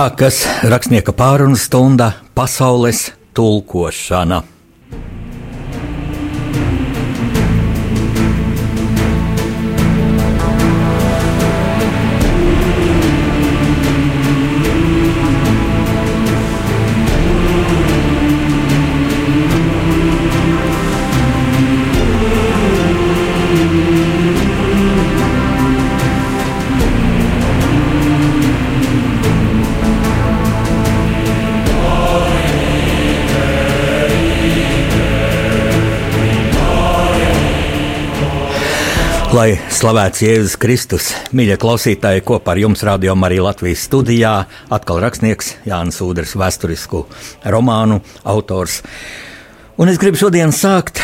Sākas rakstnieka pārunu stunda pasaules tulkošana. Lai slavēts Jēzus Kristus, mīļie klausītāji, kopā ar jums rādījumā arī Latvijas studijā atkal rakstnieks Jānis Udrs, vēsturisku romānu autors. Un es gribu šodien sākt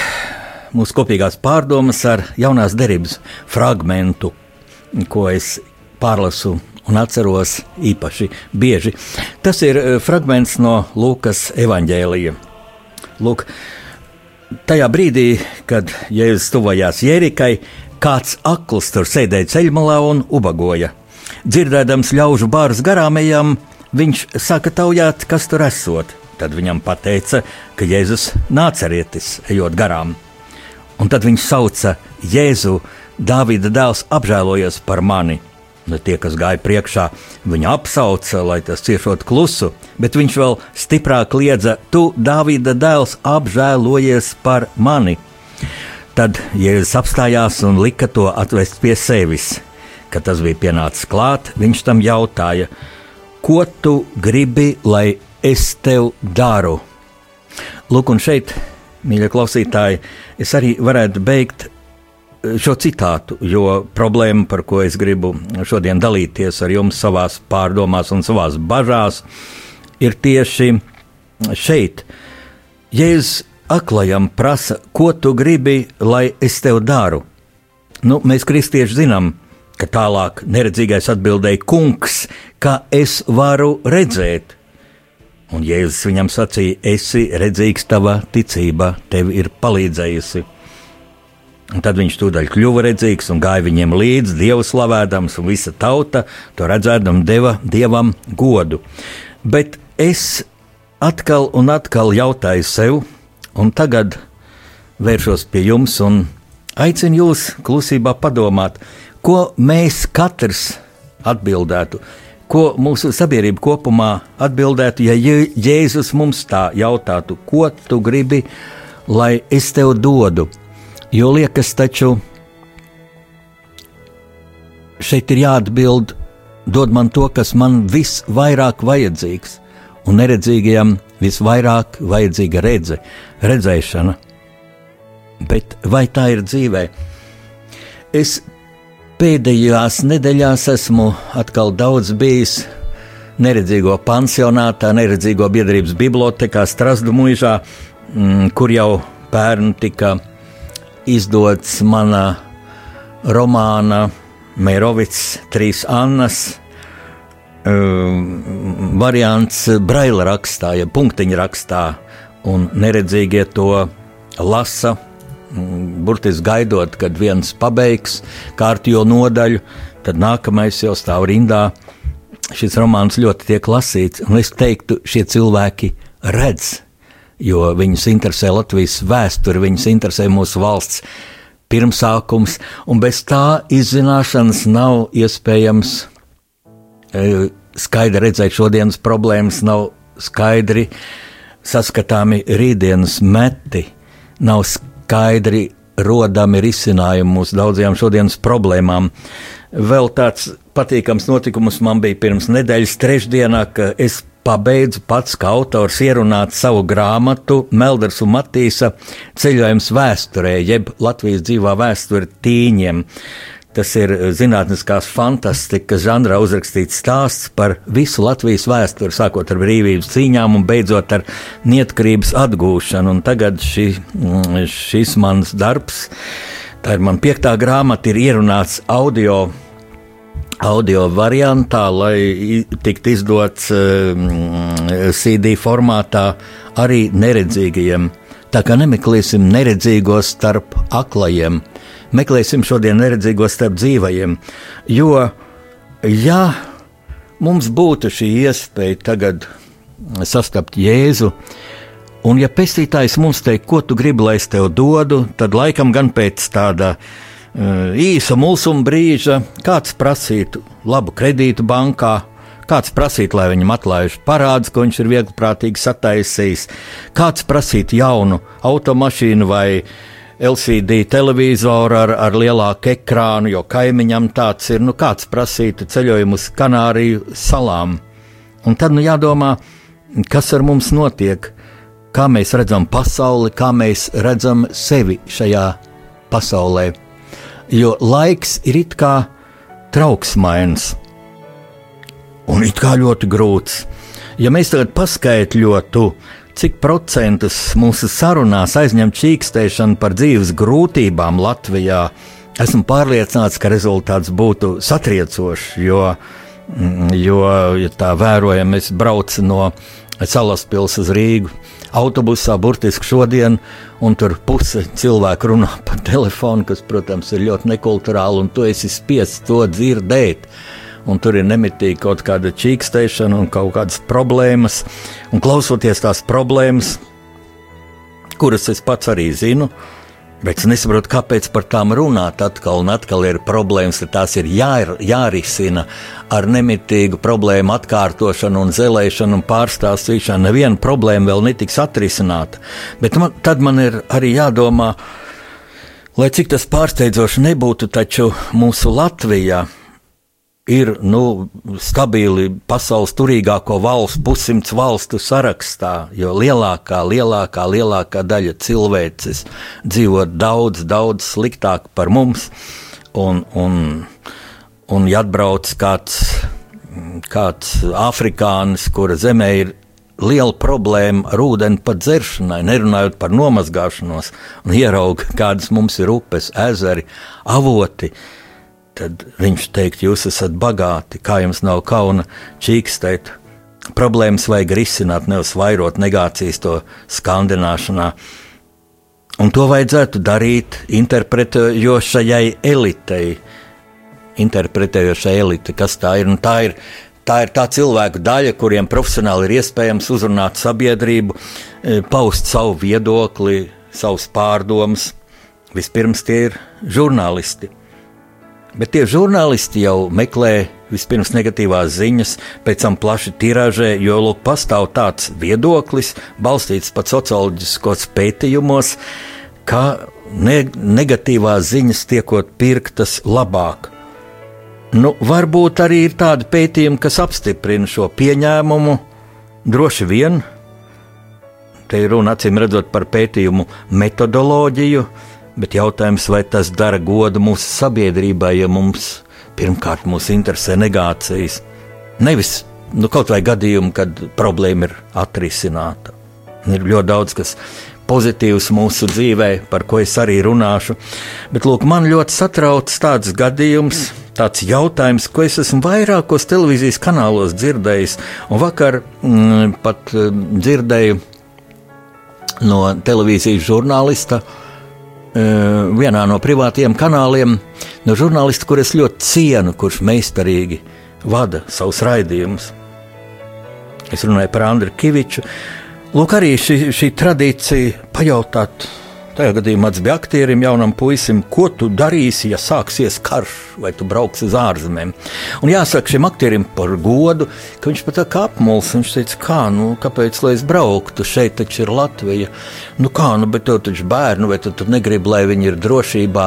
mūsu kopīgās pārdomas ar jaunās derības fragmentu, ko es pārlasu un atceros īpaši bieži. Tas ir eh, fragments no Lūkas evaņģēlija. Lūk, tajā brīdī, kad Jēzus tuvojās Jērikai, Kāds akls tur sēdēja ceļmalā un ubagoja. Dzirdēdams ļaužu bārus garām ejam, viņš sāka taujāt, kas tur esot. Tad viņam teica, ka Jēzus nācerietis ejot garām. Un tad viņš sauca Jēzu, Dāvida dēls, apžēlojies par mani. Ne tie, kas gāja priekšā, viņu apsauca, lai tas ciešot klusu, bet viņš vēl stiprāk kliedza: Tu, Dāvida dēls, apžēlojies par mani! Tad Jēzus apstājās un lika to atvest pie sevis. Kad tas bija pienācis klāt, viņš tam jautāja, ko tu gribi, lai es tev daru? Lūk, un šeit, mīļie klausītāji, es arī varētu beigt eh, šo citātu, jo problēma, par ko es gribu šodien dalīties ar jums savās pārdomās un savās bažās, ir tieši šeit. Jēzus aklajam prasa, ko tu gribi, lai es tev daru. Nu, mēs, kristieši, zinām, ka tālāk neredzīgais atbildēja: Kungs, kā es varu redzēt? Un Jēzus viņam sacīja: Esi redzīgs, tava ticība tev ir palīdzējusi. Un tad viņš tūdaļ kļuva redzīgs un gāja viņiem līdzi, Dievu slavējams, un visa tauta to redzēdam deva Dievam godu. Bet es atkal un atkal jautāju sev, Un tagad vēršos pie jums un aicinu jūs klusībā padomāt, ko mēs katrs atbildētu, ko mūsu sabiedrība kopumā atbildētu, ja Jēzus mums tā jautātu, ko tu gribi, lai es tev dodu. Jo liekas, taču šeit ir jāatbild, dod man to, kas man visvairāk vajadzīgs, un neredzīgajam visvairāk vajadzīga redze, redzēšana. Bet vai tā ir dzīvē? Es pēdējās nedēļās esmu atkal daudz bijis neredzīgo pansionātā, neredzīgo biedrības bibliotekā Strasdu mūžā, mm, kur jau pērn tika izdots mana romāna Mērovics, Trīs Annas variants braila rakstā, ja punktiņa rakstā, un neredzīgie to lasa. Mm, burtiski gaidot, kad viens pabeigs kārtējo nodaļu, tad nākamais jau stāv rindā. Šis romāns ļoti tiek lasīts, un es teiktu, šie cilvēki redz, jo viņus interesē Latvijas vēsture, viņus interesē mūsu valsts pirmsākums, un bez tā izzināšanas nav iespējams E, skaidri redzēt šodienas problēmas, nav skaidri saskatāmi rītdienas meti, nav skaidri rodami risinājumi mūsu daudzajām šodienas problēmām. Vēl tāds patīkams notikums man bija pirms nedēļas trešdienā, ka es pabeidzu pats kā autors ierunāt savu grāmatu Melders un Matīsa ceļojums vēsturē, jeb Latvijas dzīvā vēsture tīņiem. Tas ir eh, zinātniskās fantastikas žanrā uzrakstīts stāsts par visu Latvijas vēsturi, sākot ar brīvības cīņām un beidzot ar neatkarības atgūšanu. Un tagad šī, mm, šis mans darbs, tā ir mana piektā grāmata, ir ierunāts audio audio variantā, lai tiktu izdots um, CD formātā arī neredzīgajiem. Tā kā nemeklēsim neredzīgos starp aklajiem, meklēsim šodien neredzīgo starp dzīvajiem. Jo, ja mums būtu šī iespēja tagad sastapt Jēzu, un ja pestītājs mums teikt, ko tu gribi, lai es tev dodu, tad laikam gan pēc tāda uh, īsa mulsuma brīža kāds prasītu labu kredītu bankā, Kāds prasītu, lai viņam atlaiž parādus, ko viņš ir viegliprātīgi sataisījis, kāds prasītu jaunu automašīnu vai LCD televizoru ar, ar lielāku ekrānu, jo kaimiņam tāds ir, nu kāds prasītu ceļojumu uz Kanāriju salām. Un tad nu jādomā, kas ar mums notiek, kā mēs redzam pasauli, kā mēs redzam sevi šajā pasaulē. Jo laiks ir it kā trauksmains un it kā ļoti grūts. Ja mēs tagad paskaidrotu, cik procentus mūsu sarunās aizņem čīkstēšana par dzīves grūtībām Latvijā, esmu pārliecināts, ka rezultāts būtu satriecošs. Jo, mm, jo ja tā vērojam, es braucu no Salaspils uz Rīgu autobusā, burtiski šodien, un tur puse cilvēku runā pa telefonu, kas, protams, ir ļoti nekulturāli, un tu esi spiests to dzirdēt. Uh, un tur ir nemitīgi kaut kāda čīkstēšana un kaut kādas problēmas. Un klausoties tās problēmas, kuras es pats arī zinu, bet es nesaprotu, kāpēc par tām runāt atkal un atkal ir problēmas, ka tās ir jā, jārisina ar nemitīgu problēmu atkārtošanu un zelēšanu un pārstāstīšanu. Neviena problēma vēl netiks atrisināta, bet man, tad man ir arī jādomā, lai cik tas pārsteidzoši nebūtu, taču mūsu Latvijā ir nu, stabili pasaules turīgāko valstu, pussimts valstu sarakstā, jo lielākā, lielākā, lielākā daļa cilvēces dzīvo daudz, daudz sliktāk par mums. Un, un, un ja atbrauc kāds, kāds afrikānis, kura zemē ir liela problēma ar ūdeni pat dzeršanai, nerunājot par nomazgāšanos, un ierauga, kādas mums ir upes, ezeri, avoti. Uh, tad viņš teikt, jūs esat bagāti, kā jums nav kauna čīkstēt. Problēmas vajag risināt, nevis vairot negācijas to skandināšanā. Un to vajadzētu darīt interpretējošajai elitei. Interpretējošai elite, kas tā ir? Un tā ir Tā ir tā cilvēku daļa, kuriem profesionāli ir iespējams uzrunāt sabiedrību, e, paust savu viedokli, savus pārdomas. Vispirms tie ir žurnālisti. Bet tie žurnālisti jau meklē vispirms negatīvās ziņas, pēc tam plaši tirāžē, jo lūk, pastāv tāds viedoklis, balstīts pat socioloģiskos pētījumos, ka ne negatīvās ziņas tiekot pirktas labāk. Nu, varbūt arī ir tādi pētījumi, kas apstiprina šo pieņēmumu. Droši vien, te ir runa acīm redzot par pētījumu metodoloģiju, Bet jautājums, vai tas dara godu mūsu sabiedrībai, ja mums pirmkārt mūs interesē negācijas, nevis nu, kaut vai gadījumi, kad problēma ir atrisināta. Ir ļoti daudz kas pozitīvs mūsu dzīvē, par ko es arī runāšu. Bet lūk, man ļoti satrauc tāds gadījums. Tāds jautājums, ko es esmu vairākos televīzijas kanālos dzirdējis, un vakar mm, pat mm, dzirdēju no televīzijas žurnālista uh, vienā no privātiem kanāliem no žurnālista, kurus ļoti cienu, kurš meistarīgi vada savus raidījumus. Es runāju par Andriu Kaviču. Lūk, arī šī, šī tradīcija pajautāt Tajā gadījumā tas bija aktierim, jaunam puisim, ko tu darīsi, ja sāksies karš, vai tu brauksi uz ārzemēm. Un jāsaka šim aktierim par godu, ka viņš pat kā apmuls. Viņš teica, kā, nu, kāpēc lai es brauktu, šeit taču ir Latvija. Nu, kā, nu, bet tev taču bērnu, vai tu, tu negribi, lai viņi ir drošībā.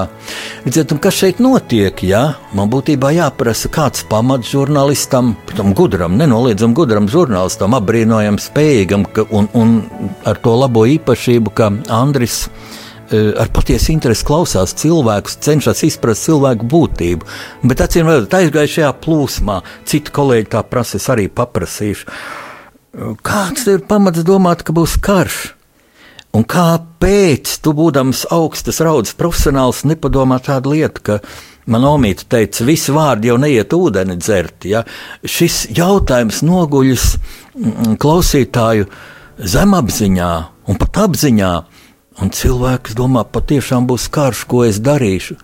Redziet, kas šeit notiek, ja? Man būtībā jāprasa kāds pamats žurnālistam, tam gudram, nenoliedzam gudram žurnālistam, apbrīnojam spējīgam ka, un, un ar to labo īpašību, ka Andris ar patiesu interesi klausās cilvēkus, cenšas izprast cilvēku būtību. Bet acīm redzot, aizgājuši šajā plūsmā, citi kolēģi tā prasa, es arī paprasīšu. Eh, kāds ir pamats domāt, ka būs karš? Un kāpēc tu, būdams augstas raudas profesionāls, nepadomā tādu lietu, ka man omīte teica, visi vārdi jau neiet ūdeni dzert. Ja? Šis jautājums noguļas mm, klausītāju zemapziņā un pat apziņā. Un cilvēks domā, patiešām būs karš, ko es darīšu.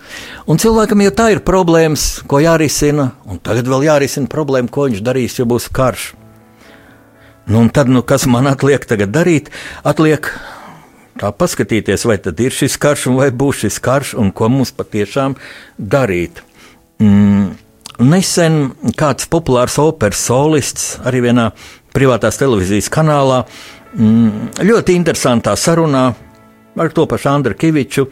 Un cilvēkam jau tā ir problēmas, ko jārisina, un tagad vēl jārisina problēma, ko viņš darīs, ja būs karš. Nu, un tad, nu, kas man atliek tagad darīt? Atliek tā paskatīties, vai tad ir šis karš, vai būs šis karš, un ko mums patiešām darīt. Mm, nesen kāds populārs operas solists arī vienā privātās televīzijas kanālā mm, ļoti interesantā sarunā ar to pašu Andru Kaviču.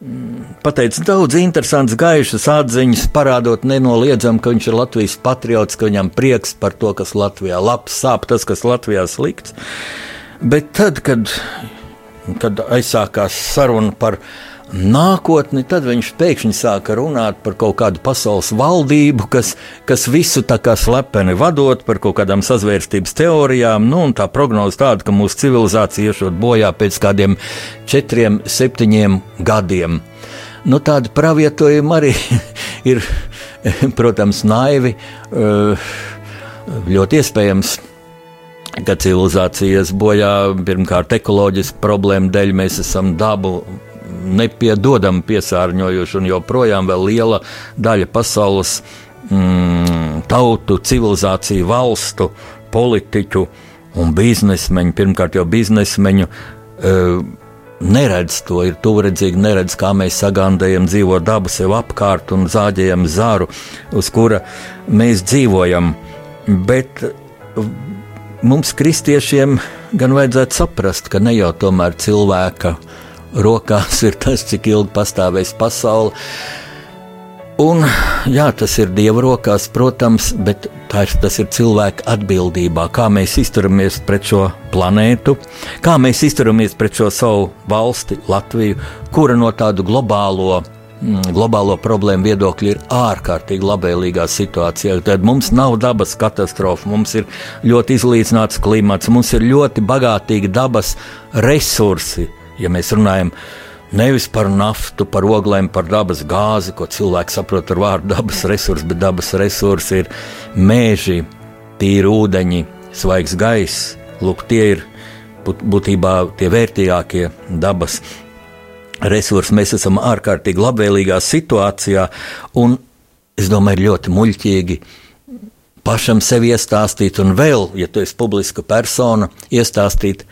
Mm, pateicis daudz interesantas, gaišas atziņas, parādot nenoliedzami, ka viņš ir Latvijas patriots, ka viņam prieks par to, kas Latvijā labs, sāp tas, kas Latvijā slikts. Bet tad, kad kad aizsākās saruna par nākotni, tad viņš pēkšņi sāka runāt par kaut kādu pasaules valdību, kas, kas visu tā kā slepeni vadot par kaut kādām sazvērstības teorijām. Nu, tā prognoze tāda, ka mūsu civilizācija iešot bojā pēc kādiem četriem, septiņiem gadiem. Nu, tādi pravietojumi arī ir, protams, naivi, eh, ļoti iespējams ka civilizācijas bojā pirmkārt ekoloģisku problēmu dēļ mēs esam dabu nepiedodami piesārņojuši, un joprojām liela daļa pasaules mm, tautu, civilizāciju, valstu, politiķu un biznesmeņu, pirmkārt jau biznesmeņu. Uh, neredz to, ir tuvredzīgi, neredz, kā mēs sagandējam dzīvo dabu sev apkārt un zāģējam zāru, uz kura mēs dzīvojam. Bet mums, kristiešiem, gan vajadzētu saprast, ka ne jau tomēr cilvēka rokās ir tas, cik ilgi pastāvēs pasaule. Un, jā, tas ir Dieva rokās, protams, bet ir, tas ir cilvēka atbildībā, kā mēs izturamies pret šo planētu, kā mēs izturamies pret šo savu valsti, Latviju, kura no tādu globālo Mm, globālo problēmu viedokļi ir ārkārtīgi labvēlīgā situācijā. Tad mums nav dabas katastrofa, mums ir ļoti izlīdzināts klimats, mums ir ļoti bagātīgi dabas resursi. Ja mēs runājam nevis par naftu, par oglēm, par dabas gāzi, ko cilvēks saprot ar vārdu dabas resursi, bet dabas resursi ir mēži, tīri ūdeņi, svaigs gaiss. Lūk, tie ir būtībā tie vērtīgākie dabas resursi mēs esam ārkārtīgi labvēlīgā situācijā, un es domāju, ļoti muļķīgi pašam sevi iestāstīt, un vēl, ja tu esi publiska persona, iestāstīt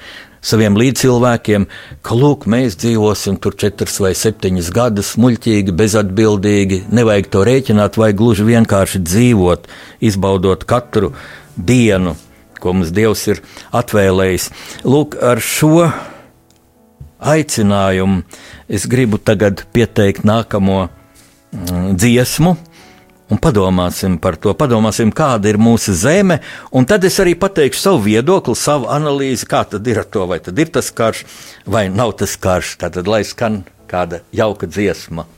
saviem līdzcilvēkiem, ka, lūk, mēs dzīvosim tur četras vai septiņas gadus, muļķīgi, bezatbildīgi, nevajag to rēķināt, vajag gluži vienkārši dzīvot, izbaudot katru dienu, ko mums Dievs ir atvēlējis. Lūk, ar šo aicinājumu es gribu tagad pieteikt nākamo mm, dziesmu. Un padomāsim par to, padomāsim, kāda ir mūsu zeme, un tad es arī pateikšu savu viedokli, savu analīzi, kā tad ir ar to, vai tad ir tas karš, vai nav tas karš. Tad, lai skan kāda jauka dziesma.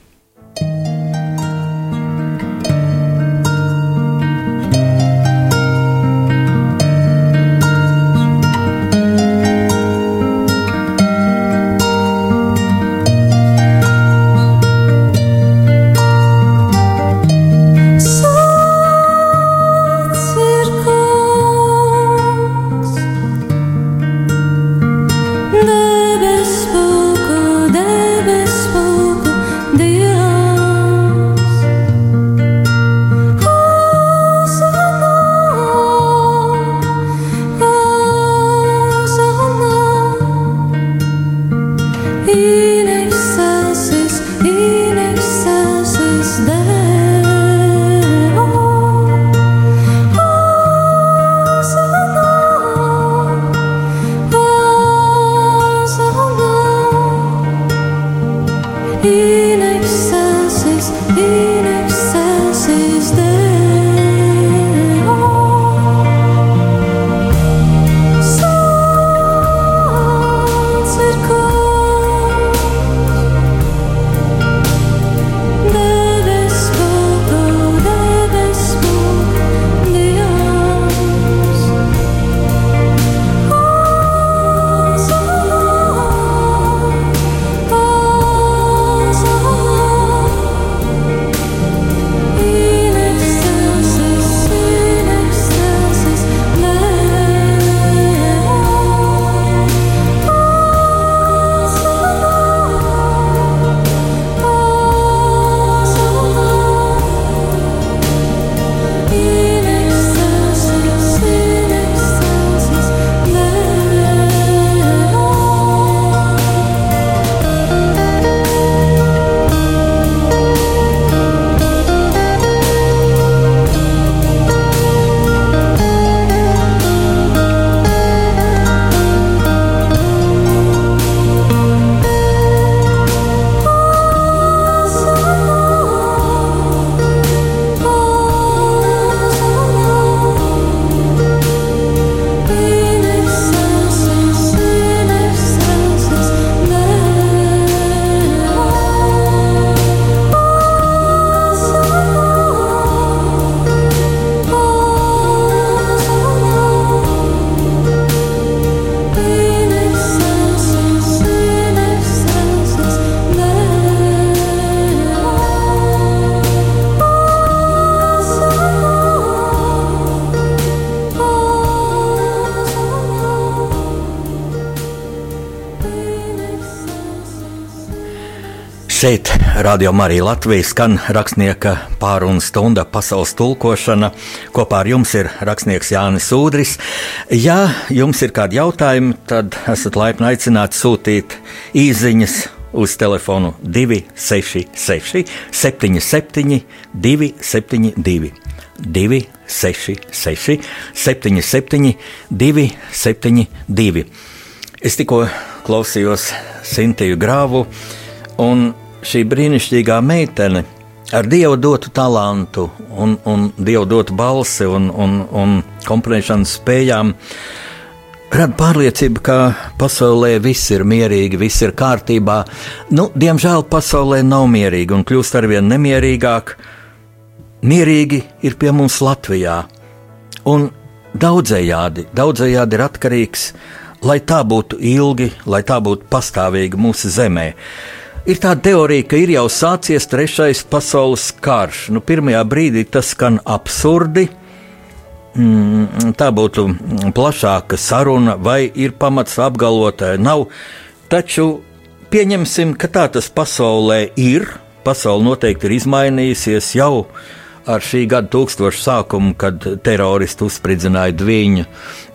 Radio Marija Latvijas, skan rakstnieka pārunu stunda pasaules tulkošana. Kopā ar jums ir rakstnieks Jānis Udris. Ja jums ir kādi jautājumi, tad esat laipni aicināti sūtīt īsiņas uz telefonu 266, 77, 272, 266, 77, 272. Es tikko klausījos Sintiju Grāvu, un šī brīnišķīgā meitene ar dievu dotu talantu, un, un dievu dotu balsi un, un, un komponēšanas spējām rada pārliecību, ka pasaulē viss ir mierīgi, viss ir kārtībā. Nu, diemžēl pasaulē nav mierīgi un kļūst arvien nemierīgāk. Mierīgi ir pie mums Latvijā. Un daudzējādi, daudzējādi ir atkarīgs lai tā būtu ilgi, lai tā būtu pastāvīga mūsu zemē. Ir tāda teorija, ka ir jau sācies trešais pasaules karš. Nu, pirmajā brīdī tas skan absurdi. Mm, tā būtu plašāka saruna, vai ir pamats apgalvot, nav. Taču pieņemsim, ka tā tas pasaulē ir. Pasaule noteikti ir izmainījusies jau ar šī gada tūkstošu sākumu, kad teroristi uzspridzināja viņu,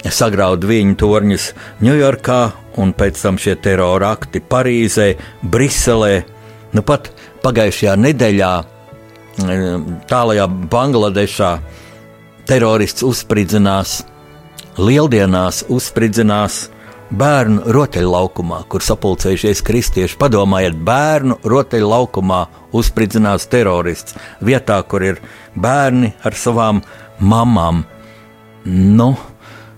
sagrauda viņu torņus Ņujorkā, un pēc tam šie terora akti Parīzē, Briselē. Nu, pat pagājušajā nedēļā, tālajā Bangladešā, terorists uzspridzinās, lieldienās uzspridzinās bērnu rotaļlaukumā, kur sapulcējušies kristieši. Padomājiet, bērnu rotaļlaukumā uzspridzinās terorists vietā, kur ir bērni ar savām mamām. Nu,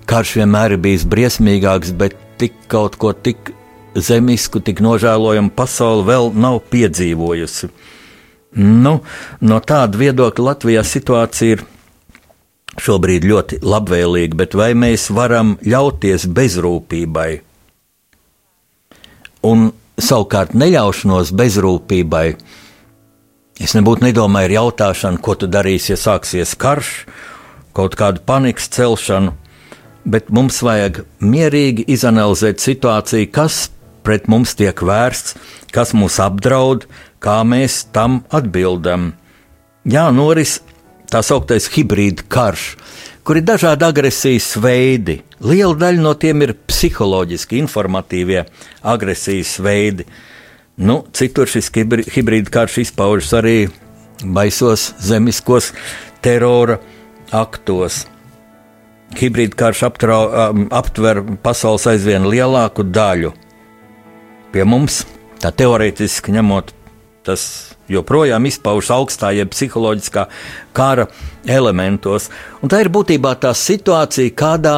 karš vienmēr ir bijis briesmīgāks, bet tik kaut ko tik zemisku, tik nožēlojamu pasauli vēl nav piedzīvojusi. Nu, no tāda viedokļa Latvijā situācija ir šobrīd ļoti labvēlīga, bet vai mēs varam ļauties bezrūpībai? Un savukārt neļaušanos bezrūpībai, es nebūtu nedomāju ar jautāšanu, ko tu darīsi, ja sāksies karš, kaut kādu panikas celšanu, bet mums vajag mierīgi izanalizēt situāciju, kas pret mums tiek vērsts, kas mūs apdraud, kā mēs tam atbildam. Jā, noris tā sauktais hibrīda karš, kur ir dažādi agresijas veidi. Liela daļa no tiem ir psiholoģiski, informatīvie agresijas veidi. Nu, citur šis hibrīda karš izpaužas arī baisos zemiskos terora aktos. Hibrīda karš aptrau, um, aptver pasaules aizvien lielāku daļu. Pie mums, tā teorētiski ņemot, tas joprojām izpaužas augstā, jeb psiholoģiskā kara elementos. Un tā ir būtībā tā situācija, kādā,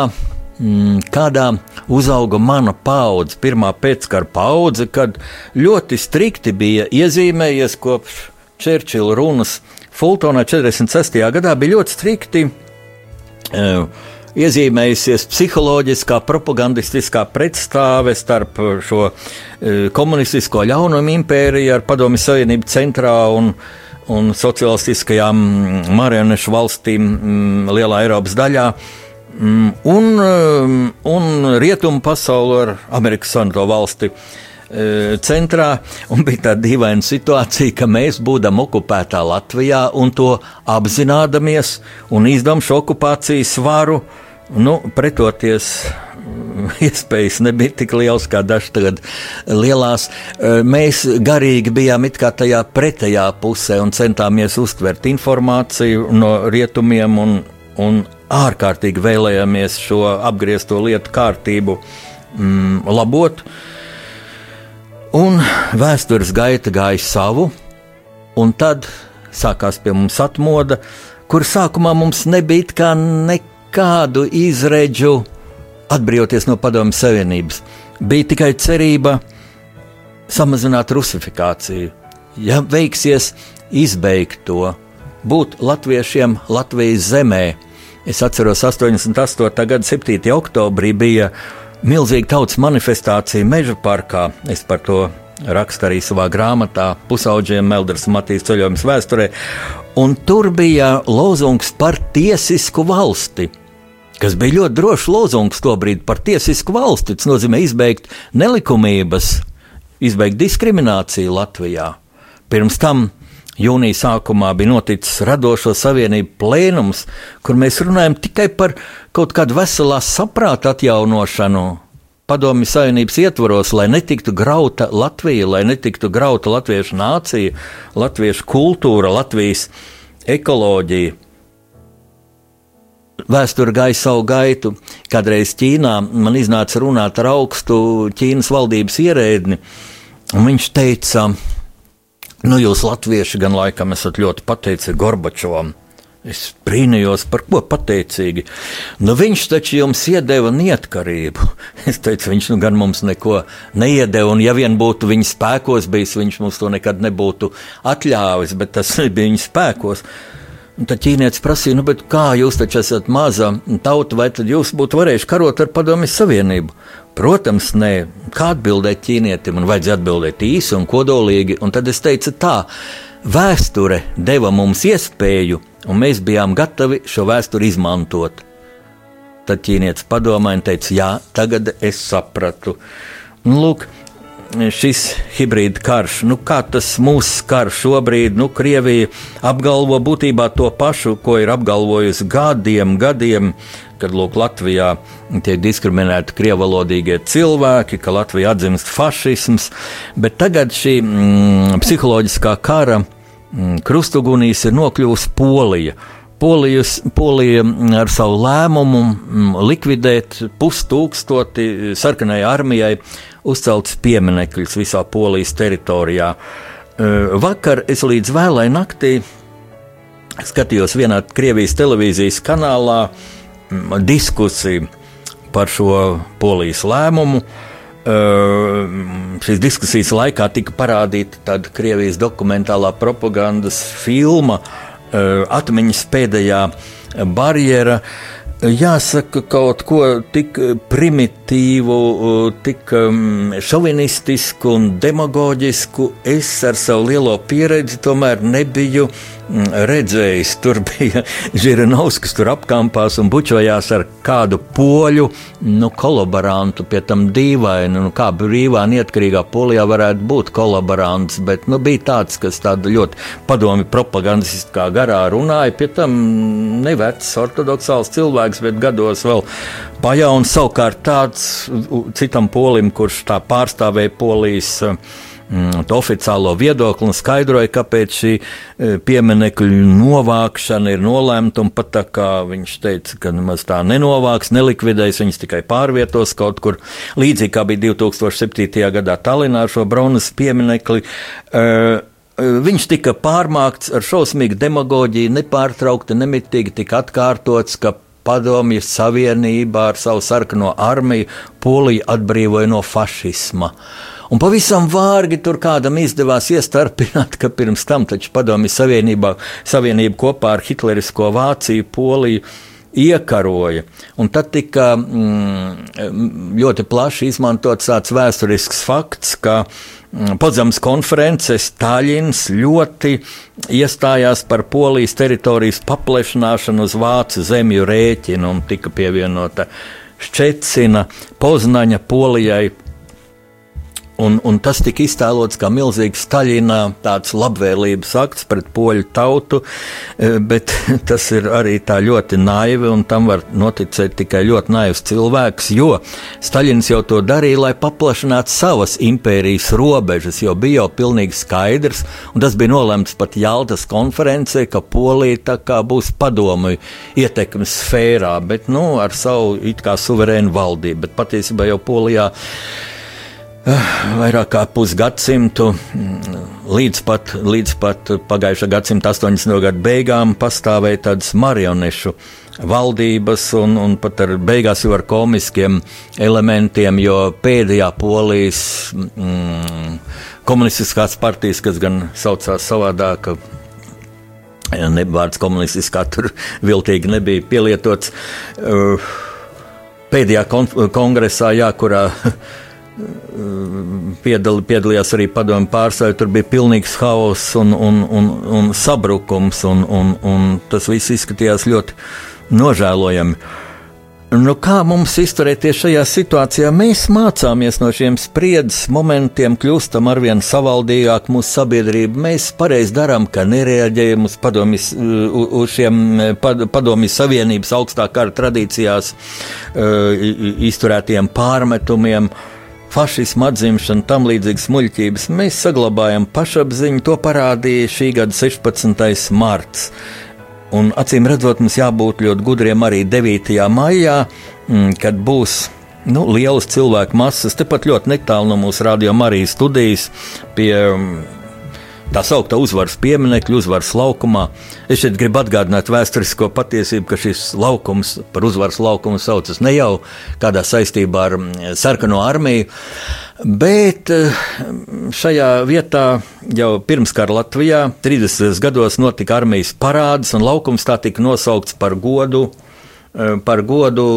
mm, kādā uzauga mana paudze, pirmā pēckara paudze, kad ļoti strikti bija iezīmējies kopš Čērčila runas Fultonā 46. gadā, bija ļoti strikti. Uh, iezīmējusies psiholoģiskā, propagandistiskā pretstāve starp šo e, komunistisko ļaunumu impēriju ar Padomju Savienību centrā un, un sociālistiskajām marionešu valstīm m, lielā Eiropas daļā. M, un, e, un rietumu pasauli ar Amerikas Savienoto valsti centrā, un bija tāda dīvaina situācija, ka mēs būdam okupētā Latvijā un to apzināmies un izdam šo okupācijas varu, nu, pretoties iespējas nebija tik liels kā dažs tagad lielās. Mēs garīgi bijām it kā tajā pretējā pusē un centāmies uztvert informāciju no rietumiem un, un ārkārtīgi vēlējāmies šo apgriezto lietu kārtību mm, labot. Un vēstures gaita gāja savu, un tad sākās pie mums atmoda, kur sākumā mums nebija nekādu izredzu atbrīvoties no Padomju Savienības. Bija tikai cerība samazināt rusifikāciju. Ja veiksies izbeigt to, būt latviešiem Latvijas zemē. Es atceros, 88. gada 7. oktobrī bija milzīga tautas manifestācija Meža parkā. Es par to rakstu arī savā grāmatā, Pusauģiem Melders Matīs ceļojums vēsturē. Un tur bija lozungs par tiesisku valsti kas bija ļoti drošs lozungs tobrīd par tiesisku valsti. Tas nozīmē izbeigt nelikumības, izbeigt diskrimināciju Latvijā. Pirms tam jūnija sākumā bija noticis radošo savienību plēnums, kur mēs runājam tikai par kaut kādu veselā saprāta atjaunošanu. Padomju Savienības ietvaros, lai netiktu grauta Latvija, lai netiktu grauta latviešu nācija, latviešu kultūra, Latvijas ekoloģija. Vēsture gāja savu gaitu. Kādreiz Ķīnā man iznāca runāt ar augstu Ķīnas valdības ierēdni, viņš teica, Nu, jūs, latvieši, gan laikam esat ļoti pateicīgi Gorbačovam. Es brīnījos, par ko pateicīgi. Nu, viņš taču jums iedeva neatkarību. Es teicu, viņš nu gan mums neko neiedeva, un ja vien būtu viņa spēkos bijis, viņš mums to nekad nebūtu atļāvis, bet tas nebija viņa spēkos. Un tad ķīnietis prasīja, nu, kā jūs taču esat maza tauta, vai tad jūs būtu varējuši karot ar Padomju Savienību? Protams, nē, kā atbildēt ķīnietim, un vajadzēja atbildēt īsi un kodolīgi. Un tad es teicu, tā, vēsture deva mums iespēju, un mēs bijām gatavi šo vēsturi izmantot. Tad ķīnietis padomāja un teica, jā, tagad es sapratu. Un, lūk, šis hibrīda karš, nu, kā tas mūsu karš šobrīd, nu, Krievija apgalvo būtībā to pašu, ko ir apgalvojusi gadiem, gadiem kad lūk, Latvijā tiek diskriminēti krievalodīgie cilvēki, ka Latvijā atzīst fašisms, bet tagad šī mm, psiholoģiskā kara mm, krustugunīs ir nokļuvusi Polija. Polijas, Polija ar savu lēmumu mm, likvidēt pustūkstoti sarkanajai armijai uzcelts pieminekļus visā Polijas teritorijā. Vakar es līdz vēlai naktī skatījos vienā Krievijas televīzijas kanālā, uh, diskusija par šo polijas lēmumu. Uh, šīs diskusijas laikā tika parādīta tāda Krievijas dokumentālā propagandas filma uh, Atmiņas pēdējā barjera. Jāsaka, kaut ko tik primitīvu, tik um, šovinistisku un demagoģisku. Es ar savu lielo pieredzi tomēr nebiju Mm, redzējis. Tur bija Žiranovskis, tur apkampās un bučojās ar kādu poļu nu, kolaborantu, pie tam dīvainu. Nu, kā brīvā, neatkarīgā polijā varētu būt kolaborants, bet nu, bija tāds, kas tādu ļoti padomi propagandistiskā garā runāja. Pie tam nevecs ortodoksāls cilvēks, bet gados vēl pajauns savukārt tāds citam polim, kurš tā pārstāvēja polijas mm, oficiālo viedokli un skaidroja, kāpēc šī e, pieminiektu novākšana ir nolēmta. Pat tā kā viņš teica, ka nemaz tā nenovāks, nelikvidēs, viņas tikai pārvietos kaut kur līdzīgi kā bija 2007. gadā Tallinā ar šo Braunas pieminekli. Uh, Viņš tika pārmākts ar šausmīgu demagoģiju, nepārtraukti, nemitīgi tika atkārtots, ka Padomju Savienība ar savu sarkano armiju Poliju atbrīvoja no fašisma. Uh, Un pavisam vārgi tur kādam izdevās iestarpināt, ka pirms tam taču padomju savienībā, savienība kopā ar hitlerisko Vāciju, Poliju iekaroja. Un tad tika mm, ļoti plaši izmantots tāds vēsturisks fakts, ka mm, Podzemes konferences Taļins ļoti iestājās par Polijas teritorijas paplašināšanu uz Vācu zemju rēķinu un tika pievienota Ščecina, Poznaņa, Polijai Un, un tas tika iztēlots kā milzīgs Staļina labvēlības akts pret poļu tautu, e, bet tas ir arī tā ļoti naivi, un tam var noticēt tikai ļoti naivs cilvēks, jo Staļins jau to darīja, lai paplašinātu savas impērijas robežas, jo bija jau pilnīgi skaidrs, un tas bija nolemts pat Jaltas konferencē, ka Polija būs padomu ietekmes sfērā, bet nu, ar savu it kā suverēnu valdību, bet patiesībā jau Polijā vairāk kā pusgadsimtu, līdz pat, līdz pat pagājušā gadsimta 80. gadu beigām, pastāvēja tādas marionešu valdības, un, un pat ar beigās jau ar komiskiem elementiem, jo pēdējā polijas mm, komunistiskās partijas, kas gan saucās savādāk, vārds komunistiskā tur viltīgi nebija pielietots, pēdējā kon kongresā, jā, kurā piedal, piedalījās arī padomu pārstāvji. Tur bija pilnīgs haoss un, un, un, un sabrukums, un, un, un tas viss izskatījās ļoti nožēlojami. Nu, kā mums izturēties šajā situācijā? Mēs mācāmies no šiem spriedzes momentiem, kļūstam arvien savaldīgāk mūsu sabiedrība. Mēs pareizi darām, ka nereaģējam uz, padomis, uz šiem padomjas Savienības augstā kara tradīcijās izturētiem pārmetumiem. Fašismu atzimšana, tam līdzīgas muļķības mēs saglabājam pašapziņu. To parādīja šī gada 16. marts. Un acīm redzot, mums jābūt ļoti gudriem arī 9. maijā, mm, kad būs nu, lielas cilvēku masas. Tepat ļoti netālu no mūsu radio Marijas studijas pie mm, tā sauktā uzvaras pieminiekļa, uzvaras laukumā. Es šeit gribu atgādināt vēsturisko patiesību, ka šis laukums par uzvaras laukumu saucas ne jau kādā saistībā ar mm, sarkano armiju, bet eh, šajā vietā jau pirms kara Latvijā 30. gados notika armijas parāds, un laukums tā tika nosaukts par godu eh, par godu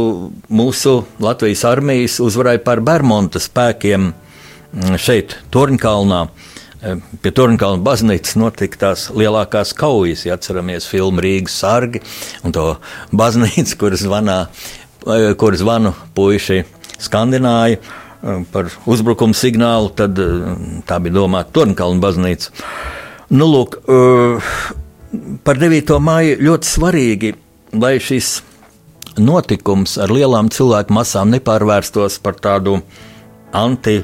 mūsu Latvijas armijas uzvarai par Bermuda spēkiem mm, šeit, Torņkalnā. Pie Turnkalna baznīcas notika tās lielākās kaujas, ja atceramies filmu Rīgas sargi un to baznīcu, kur zvanā, kur zvanu puiši skandināja par uzbrukumu signālu, tad tā bija domāta Turnkalna baznīca. Nu, lūk, par 9. māju ļoti svarīgi, lai šis notikums ar lielām cilvēku masām nepārvērstos par tādu anti-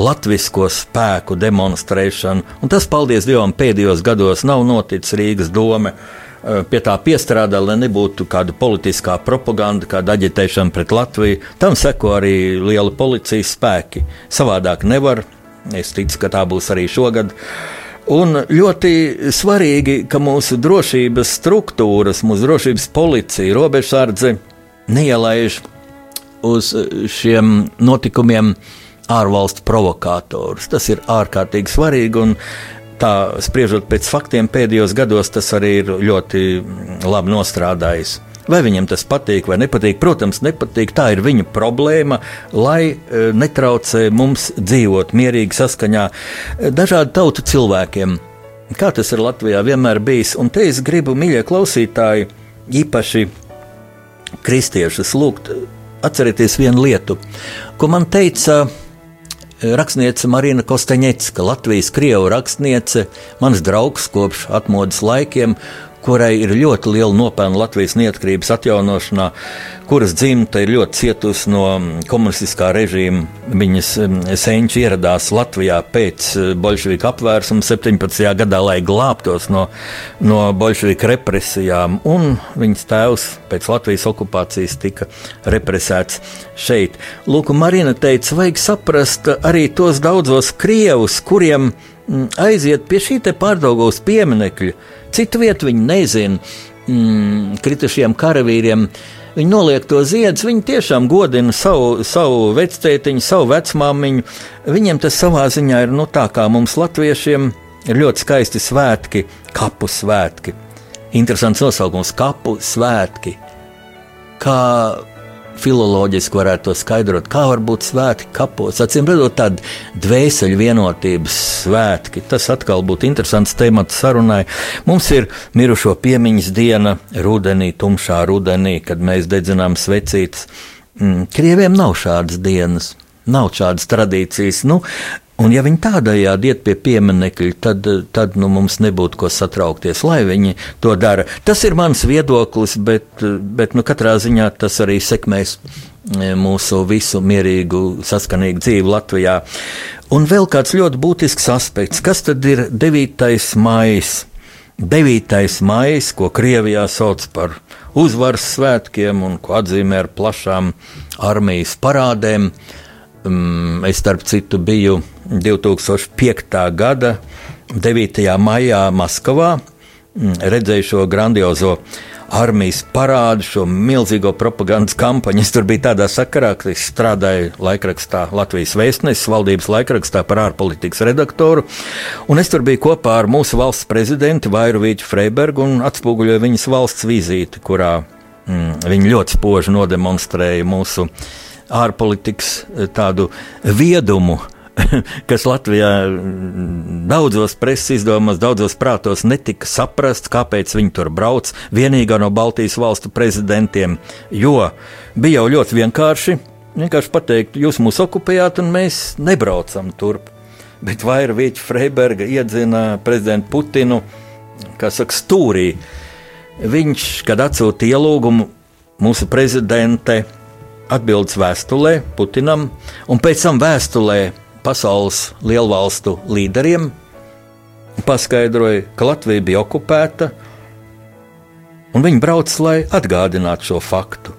latvisko spēku demonstrēšanu, un tas, paldies Dievam, pēdējos gados nav noticis Rīgas doma. Eh, pie tā piestrādā, lai nebūtu kāda politiskā propaganda, kāda aģitēšana pret Latviju. Tam seko arī liela policijas spēki. Savādāk nevar. Es ticu, ka tā būs arī šogad. Un ļoti svarīgi, ka mūsu drošības struktūras, mūsu drošības policija, robežsardze neielaiž uz šiem notikumiem uh, ārvalstu provokātorus. Tas ir ārkārtīgi svarīgi. Tā spriežot pēc faktiem, pēdējos gados tas arī ir ļoti labi nostrādājis. Vai viņam tas patīk vai nepatīk? Protams, nepatīk. Tā ir viņa problēma, lai e, netraucē mums dzīvot mierīgi saskaņā e, dažādu tautu cilvēkiem. Kā tas ir Latvijā vienmēr bijis, un te es gribu, mīļie klausītāji, īpaši kristiešus lūgt, atcerieties vienu lietu, ko man teica rakstniece Marina Kostaņecka, Latvijas krievu rakstniece, mans draugs kopš atmodas laikiem, kurai ir ļoti liela nopelna Latvijas neatkarības atjaunošanā, kuras dzimta ir ļoti cietusi no komunistiskā režīma. Viņas senči ieradās Latvijā pēc eh, bolševiku apvērsuma 17. gadā, lai glābtos no, no bolševiku represijām, un viņas tēvs pēc Latvijas okupācijas tika represēts šeit. Lūk, Marina teica, vajag saprast arī tos daudzos krievus, kuriem aiziet pie šī pārdaugos pieminekļa Citu vietu viņi nezina. Mm, kritušiem karavīriem viņi noliek to ziedus, viņi tiešām godina savu, savu vectētiņu, savu vecmāmiņu. Viņiem tas savā ziņā ir nu, tā kā mums, latviešiem, ir ļoti skaisti svētki, kapu svētki. Interesants nosaukums - kapu svētki. Kā filoloģiski varētu to skaidrot, kā var būt svētki kapos. Acīm redzot, tāda dvēseli vienotības svētki. Tas atkal būtu interesants temats sarunai. Mums ir mirušo piemiņas diena rudenī, tumšā rudenī, kad mēs dedzinām svecītas. Mm, krieviem nav šādas dienas. Nav šādas tradīcijas. Nu, Un, ja viņi tādējādi iet pie pieminiekļa, tad, tad nu, mums nebūtu ko satraukties, lai viņi to dara. Tas ir mans viedoklis, bet, bet nu, katrā ziņā tas arī sekmēs e, mūsu visu mierīgu, saskanīgu dzīvi Latvijā. Un vēl kāds ļoti būtisks aspekts, kas tad ir 9. maija? 9. maija, ko Krievijā sauc par uzvaras svētkiem un ko atzīmē ar plašām armijas parādēm. Mm, es, starp citu, biju 2005. gada 9. maijā Maskavā, mm, redzēju šo grandiozo armijas parādu, šo milzīgo propagandas kampaņu. Es tur biju tādā sakarā, ka es strādāju laikrakstā Latvijas vēstnesis, valdības laikrakstā par ārpolitikas redaktoru. Un es tur biju kopā ar mūsu valsts prezidentu Vairu Vīķu Freibergu un atspoguļoju viņas valsts vizīti, kurā mm, viņi ļoti spoži nodemonstrēja mūsu ārpolitikas eh, tādu viedumu kas Latvijā daudzos preses izdevumos, daudzos prātos netika saprasts, kāpēc viņi tur brauc. Vienīgā no Baltijas valstu prezidentiem, jo bija jau ļoti vienkārši. Vienkārši pateikt, jūs mūs okupējāt, un mēs nebraucam turp. Bet vairāk Vīķa Freiberga iedzina prezidentu Putinu, kas saka, stūrī. Viņš, kad atsūta ielūgumu, mūsu prezidente atbildes vēstulē Putinam, un pēc tam vēstulē pasaules lielvalstu līderiem paskaidroja, ka Latvija bija okupēta, un viņi brauc, lai atgādinātu šo faktu.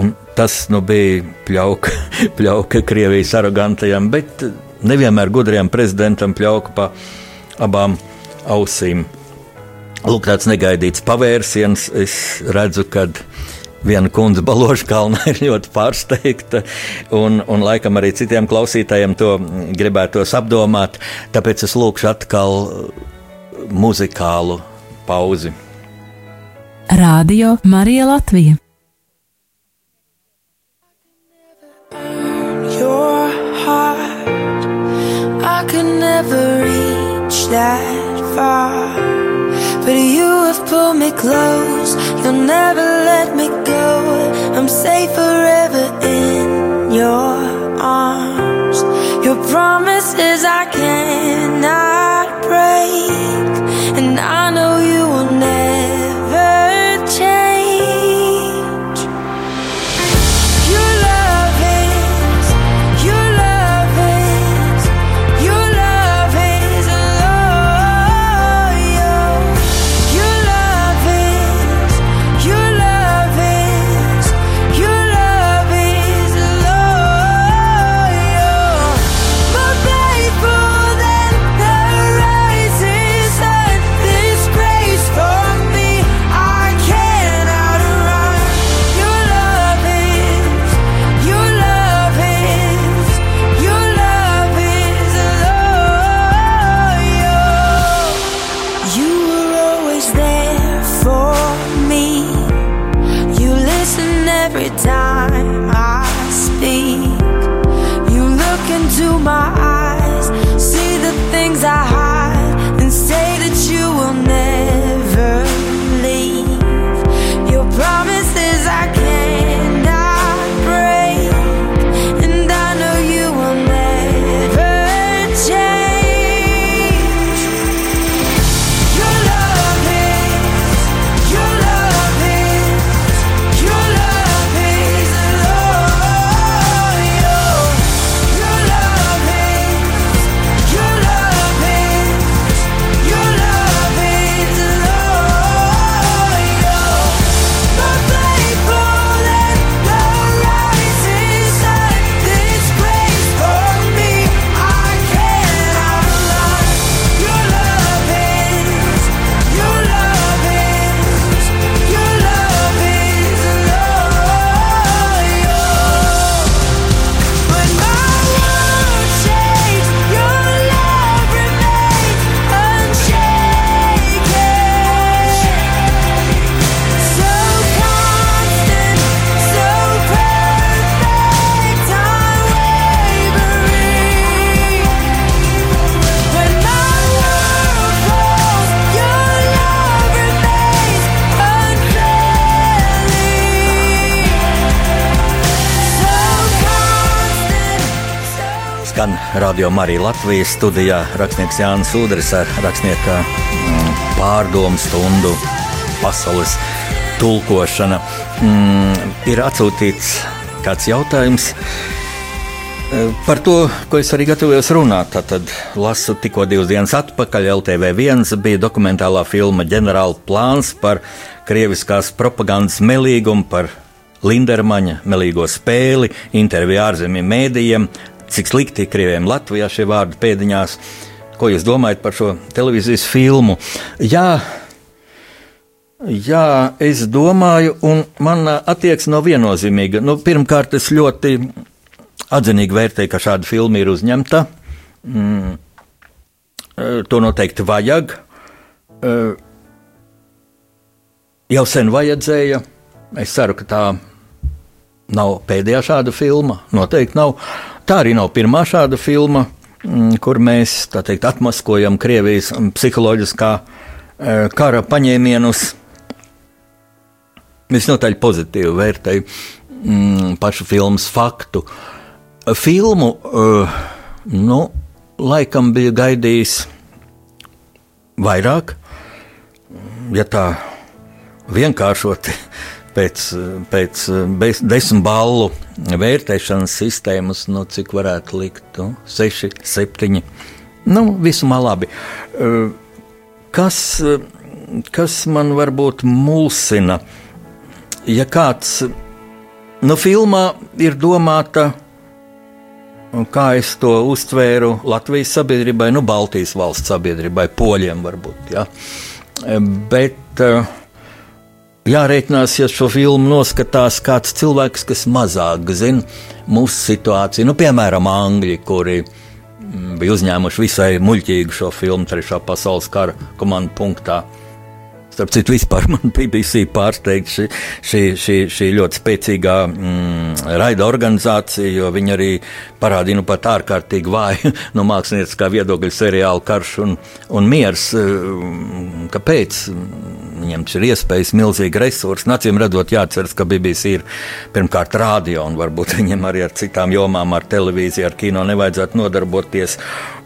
Un tas nu, bija pļauka, pļauka Krievijas arogantajam, bet nevienmēr gudrajam prezidentam pļauka pa abām ausīm. Lūk, tāds negaidīts pavērsiens. Es redzu, ka viena kundze Baložkalna ir ļoti pārsteigta, un, un laikam arī citiem klausītājiem to gribētos apdomāt. Tāpēc es lūkšu atkal muzikālu pauzi. Radio Marija Latvija. never reach that far. But you have pulled me close, you'll never let me go. I'm safe forever in your arms. Your promises I cannot break, and I know Radio Marija Latvijas studijā rakstnieks Jānis Udris ar rakstnieka mm, pārdomu stundu pasaules tulkošana. Mm, ir atsūtīts kāds jautājums. E, par to, ko es arī gatavojos runāt, tad lasu tikko divas dienas atpakaļ. LTV1 bija dokumentālā filma ģenerāla plāns par krieviskās propagandas melīgumu, par Lindermaņa melīgo spēli, interviju ārzemju mēdījiem, cik slikti krieviem Latvijā šie vārdi pēdiņās. Ko jūs domājat par šo televīzijas filmu? Jā, jā es domāju, un mana attieksme nav viennozīmīga. Nu, pirmkārt, es ļoti atzinīgi vērtēju, ka šāda filma ir uzņemta. Mm, to noteikti vajag. Jau sen vajadzēja. Es ceru, ka tā nav pēdējā šāda filma. Noteikti nav. Tā arī nav pirmā šāda filma, mm, kur mēs teikt, atmaskojam Krievijas psiholoģiskā uh, kara paņēmienus. Visnotaļ pozitīvi vērtēju mm, pašu filmas faktu. Filmu, uh, nu, laikam bija gaidījis vairāk, ja tā vienkāršoti pēc, pēc desmit balvu vērtēšanas sistēmas, nu, cik varētu likt, nu, seši, septiņi. Nu, visumā labi. Kas, kas man varbūt mulsina? Ja kāds, nu, filmā ir domāta, kā es to uztvēru Latvijas sabiedrībai, nu, Baltijas valsts sabiedrībai, poļiem varbūt, ja. Bet uh, Jārēķinās, ja šo filmu noskatās kāds cilvēks, kas mazāk zina mūsu situāciju, nu, piemēram, Angļi, kuri mm, bija uzņēmuši visai muļķīgu šo filmu Trešā pasaules kara komandu punktā. Starp citu, vispār man BBC pārsteigta šī, šī, šī, šī ļoti spēcīgā mm, raida organizācija, jo viņi arī parādīja nu, pat ārkārtīgi vāju no mākslinieckā viedokļa seriālu Karš un, un Miers. Mm, kāpēc? Viņiem ir iespējas, milzīgi resursi. Nacīm redzot, jāatceras, ka BBC ir pirmkārt rādio, un varbūt viņiem arī ar citām jomām, ar televīziju, ar kino nevajadzētu nodarboties.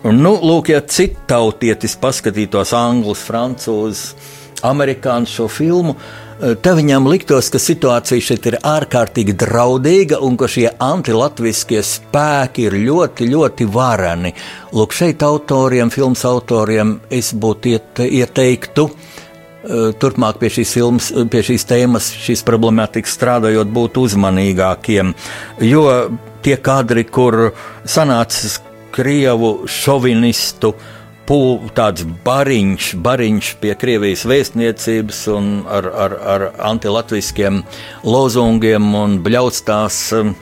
Un, nu, lūk, ja citautietis paskatītos anglus, francūzus, amerikāņu šo filmu, eh, tad viņam liktos, ka situācija šeit ir ārkārtīgi draudīga un ka šie antilatviskie spēki ir ļoti, ļoti varani. Lūk, šeit autoriem, filmas autoriem es būtu iet, ieteiktu. Eh, turpmāk pie šīs, filmas, pie šīs tēmas, šīs problemātikas strādājot, būt uzmanīgākiem. Jo tie kadri, kur sanācis krievu šovinistu pū, tāds bariņš, bariņš pie Krievijas vēstniecības un ar, ar, ar antilatviskiem lozungiem un bļaustās. Um,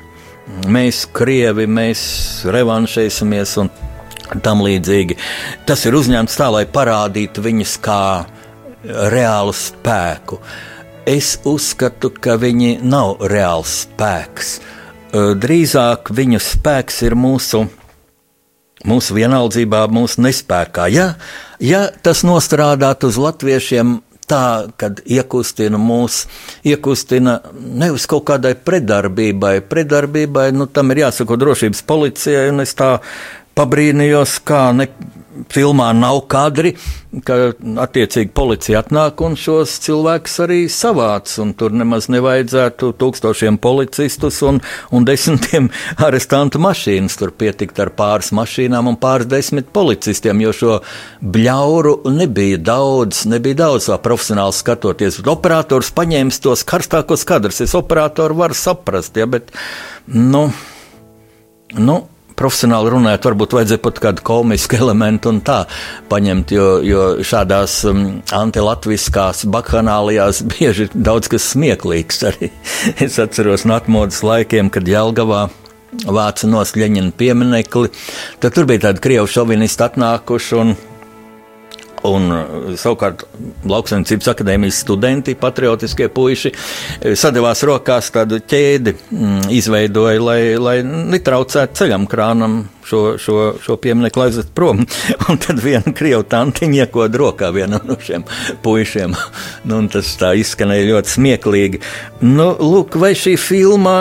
mēs, Krievi, mēs revanšēsimies un tam līdzīgi. Tas ir uzņemts tā, lai parādītu viņus kā reālu spēku. Es uzskatu, ka viņi nav reāls spēks. Drīzāk viņu spēks ir mūsu mūsu vienaldzībā, mūsu nespējā. Ja, ja tas nostrādātu uz latviešiem tā, kad iekustina mūs, iekustina nevis kaut kādai predarbībai. Predarbībai, nu, tam ir jāsako drošības policijai, un es tā pabrīnījos, kā ne, filmā nav kadri, ka attiecīgi policija atnāk un šos cilvēkus arī savāc. Tur nemaz nevajadzētu tūkstošiem policistus un, un desmitiem arestantu mašīnas. Tur pietikt ar pāris mašīnām un pāris desmit policistiem, jo šo bļauru nebija daudz, nebija daudz vēl profesionāli skatoties. Operators paņēma tos karstākos kadrus. Es operatoru varu saprast, ja, bet, nu, nu profesionāli runājot, varbūt vajadzēja pat kādu komisku elementu un tā paņemt, jo, jo šādās um, antilatviskās bakhanālijās bieži ir daudz kas smieklīgs. Arī es atceros no atmodas laikiem, kad Jelgavā vāca no Sļeņina pieminekli, tad tur bija tādi krievu šovinisti atnākuši un Un, savukārt, lauksaimniecības akadēmijas studenti, patriotiskie puiši, sadavās rokās tādu ķēdi, mm, izveidoja, lai, lai netraucētu ceļam krānam šo, šo, šo pieminiektu aizvest prom. Un tad viena krievu tantiņa iekod rokā vienam no šiem puišiem. Nu, tas tā izskanēja ļoti smieklīgi. Nu, lūk, vai šī filma,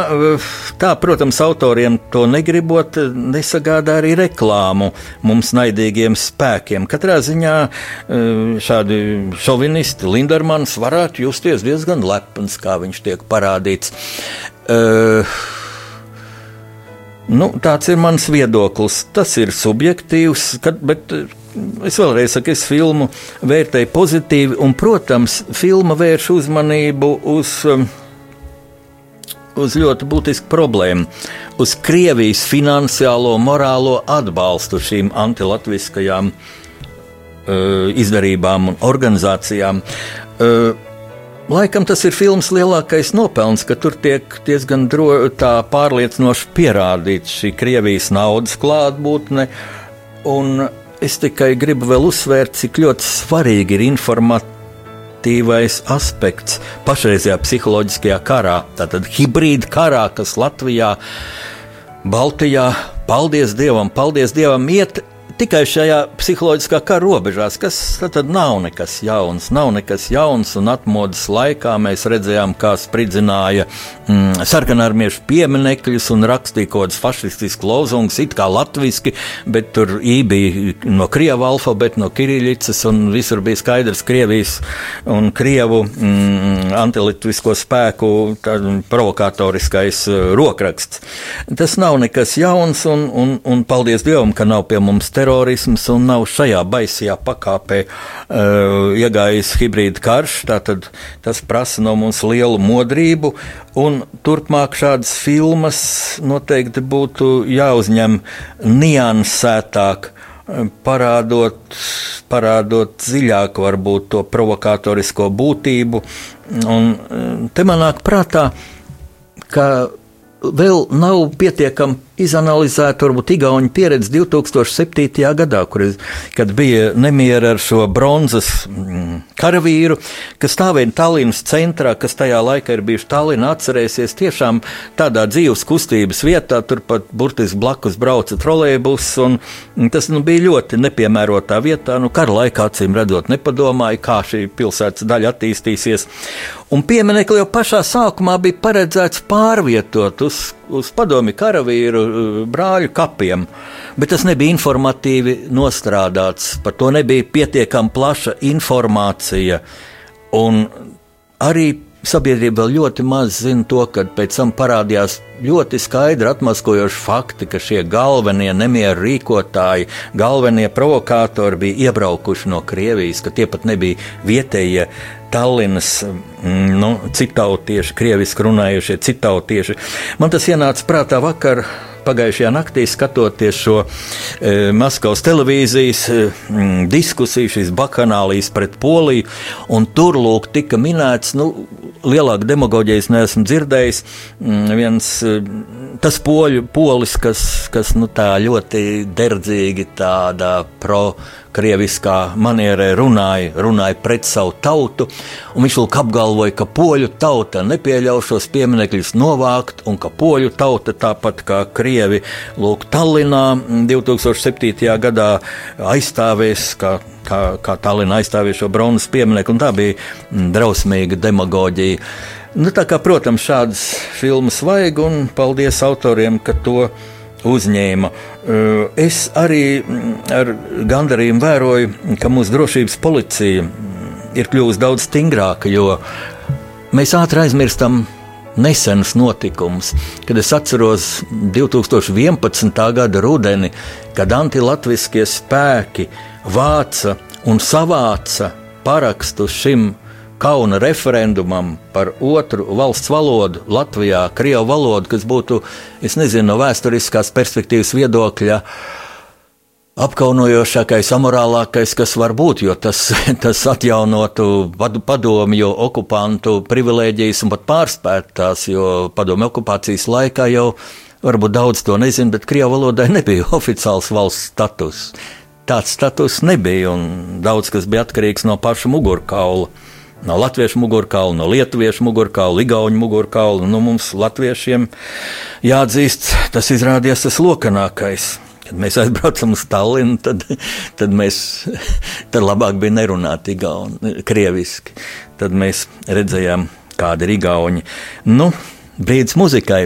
tā, protams, autoriem to negribot, nesagādā arī reklāmu mums naidīgiem spēkiem. Katrā ziņā eh, šādi šovinisti Lindermans varētu justies diezgan lepns, kā viņš tiek parādīts. Uh, Nu, tāds ir mans viedoklis. Tas ir subjektīvs, kad, bet eh, es vēlreiz saku, es filmu vērtēju pozitīvi, un, protams, filma vērš uzmanību uz, um, uz ļoti būtisku problēmu, uz Krievijas finansiālo, morālo atbalstu šīm antilatviskajām uh, izdarībām un organizācijām. Uh, Laikam tas ir filmas lielākais nopelns, ka tur tiek diezgan pārliecinoši pierādīta šī Krievijas naudas klātbūtne. Es tikai gribu vēl uzsvērt, cik ļoti svarīgi ir informatīvais aspekts pašreizajā psiholoģiskajā karā, tātad hibrīda karā, kas Latvijā, Baltijā paldies Dievam, paldies Dievam, iet tikai šajā psiholoģiskā kara robežās, kas tad nav nekas jauns. Nav nekas jauns, un atmodas laikā mēs redzējām, kā spridzināja mm, sarkanarmiešu pieminekļus un rakstīja kaut kādus fašistiskus lozungus, it kā latviski, bet tur bija no krieva alfabeta, no kiriļicas, un visur bija skaidrs Krievijas un Krievu mm, antilitvisko spēku provokatoriskais uh, rokraksts. Tas nav nekas jauns, un, un, un paldies Dievam, ka nav pie mums te terorisms un nav šajā baisajā pakāpē uh, iegājis hibrīda karš. Tātad tas prasa no mums lielu modrību, un turpmāk šādas filmas noteikti būtu jāuzņem niansētāk. Eh, parādot, parādot dziļāk, varbūt to provokatorisko būtību. Un eh, te man nāk prātā, ka vēl nav pietiekami izanalizēta varbūt Igaunijas pieredze 2007. gadā, kur, kad bija nemiera ar šo bronzas mm, karavīru, kas stāvēja Tallinas centrā, kas tajā laikā ir bijuši Tallinā, atcerēsies tiešām tādā dzīves kustības vietā, turpat burtiski blakus brauca trolēbus, un tas nu, bija ļoti nepiemērotā vietā. Nu, kara laikā, acīm redzot, nepadomāja, kā šī pilsētas daļa attīstīsies. Un pieminekli jau pašā sākumā bija paredzēts pārvietot uz, uz padomi karavīru uh, brāļu kapiem, bet tas nebija informatīvi nostrādāts. Par to nebija pietiekami plaša informācija. Un arī sabiedrība vēl ļoti maz zina to, ka pēc tam parādījās ļoti skaidri atmaskojoši fakti, ka šie galvenie nemieru rīkotāji, galvenie provokātori bija iebraukuši no Krievijas, ka tie pat nebija vietējie Tallinas mm, nu, citautieši, krieviski runājušie citautieši. Man tas ienāca prātā vakar pagājušajā naktī skatoties šo e, Maskavas televīzijas e, diskusiju, šīs bakanālijas pret Poliju, un tur lūk tika minēts, nu, lielāku demagoģijas neesmu dzirdējis, viens e, tas poļu, polis, kas, kas nu, tā ļoti derdzīgi tādā pro krieviskā manierē runāja, runāja pret savu tautu. Viņš lūk apgalvoja, ka poļu tauta nepieļaus šos pieminekļus novākt, un ka poļu tauta, tāpat kā krievi, lūk, Tallinā 2007. gadā aizstāvēs, kā, kā, kā Tallinā aizstāvēs šo bronzas pieminieku, un tā bija drausmīga demagoģija. Nu, kā, protams, šādas filmas vajag, un paldies autoriem, ka to uzņēma. Es arī ar gandarījumu vēroju, ka mūsu drošības policija ir kļuvusi daudz stingrāka, jo mēs ātri aizmirstam nesenus notikumus, kad es atceros 2011. gada rudeni, kad antilatviskie spēki vāca un savāca parakstus šim kauna referendumam par otru valsts valodu Latvijā, Krievu valodu, kas būtu, es nezinu, no vēsturiskās perspektīvas viedokļa. Apkaunojošākais, amorālākais, kas var būt, jo tas, tas atjaunotu padomju okupantu privilēģijas un pat pārspētu tās, jo padomju okupācijas laikā jau varbūt daudz to nezina, bet Krievijas valodai nebija oficiāls valsts status. Tāds status nebija, un daudz kas bija atkarīgs no paša mugurkaula no latviešu mugurkaula, no lietuviešu mugurkaula, igauņu mugurkaula. Nu, mums, latviešiem, jāatzīst, tas izrādījās tas lokanākais. Kad mēs aizbraucam uz Tallinu, tad, tad mēs tad labāk bija nerunāt igauni, krieviski. Tad mēs redzējām, kādi ir igauņi. Nu, brīdis muzikai.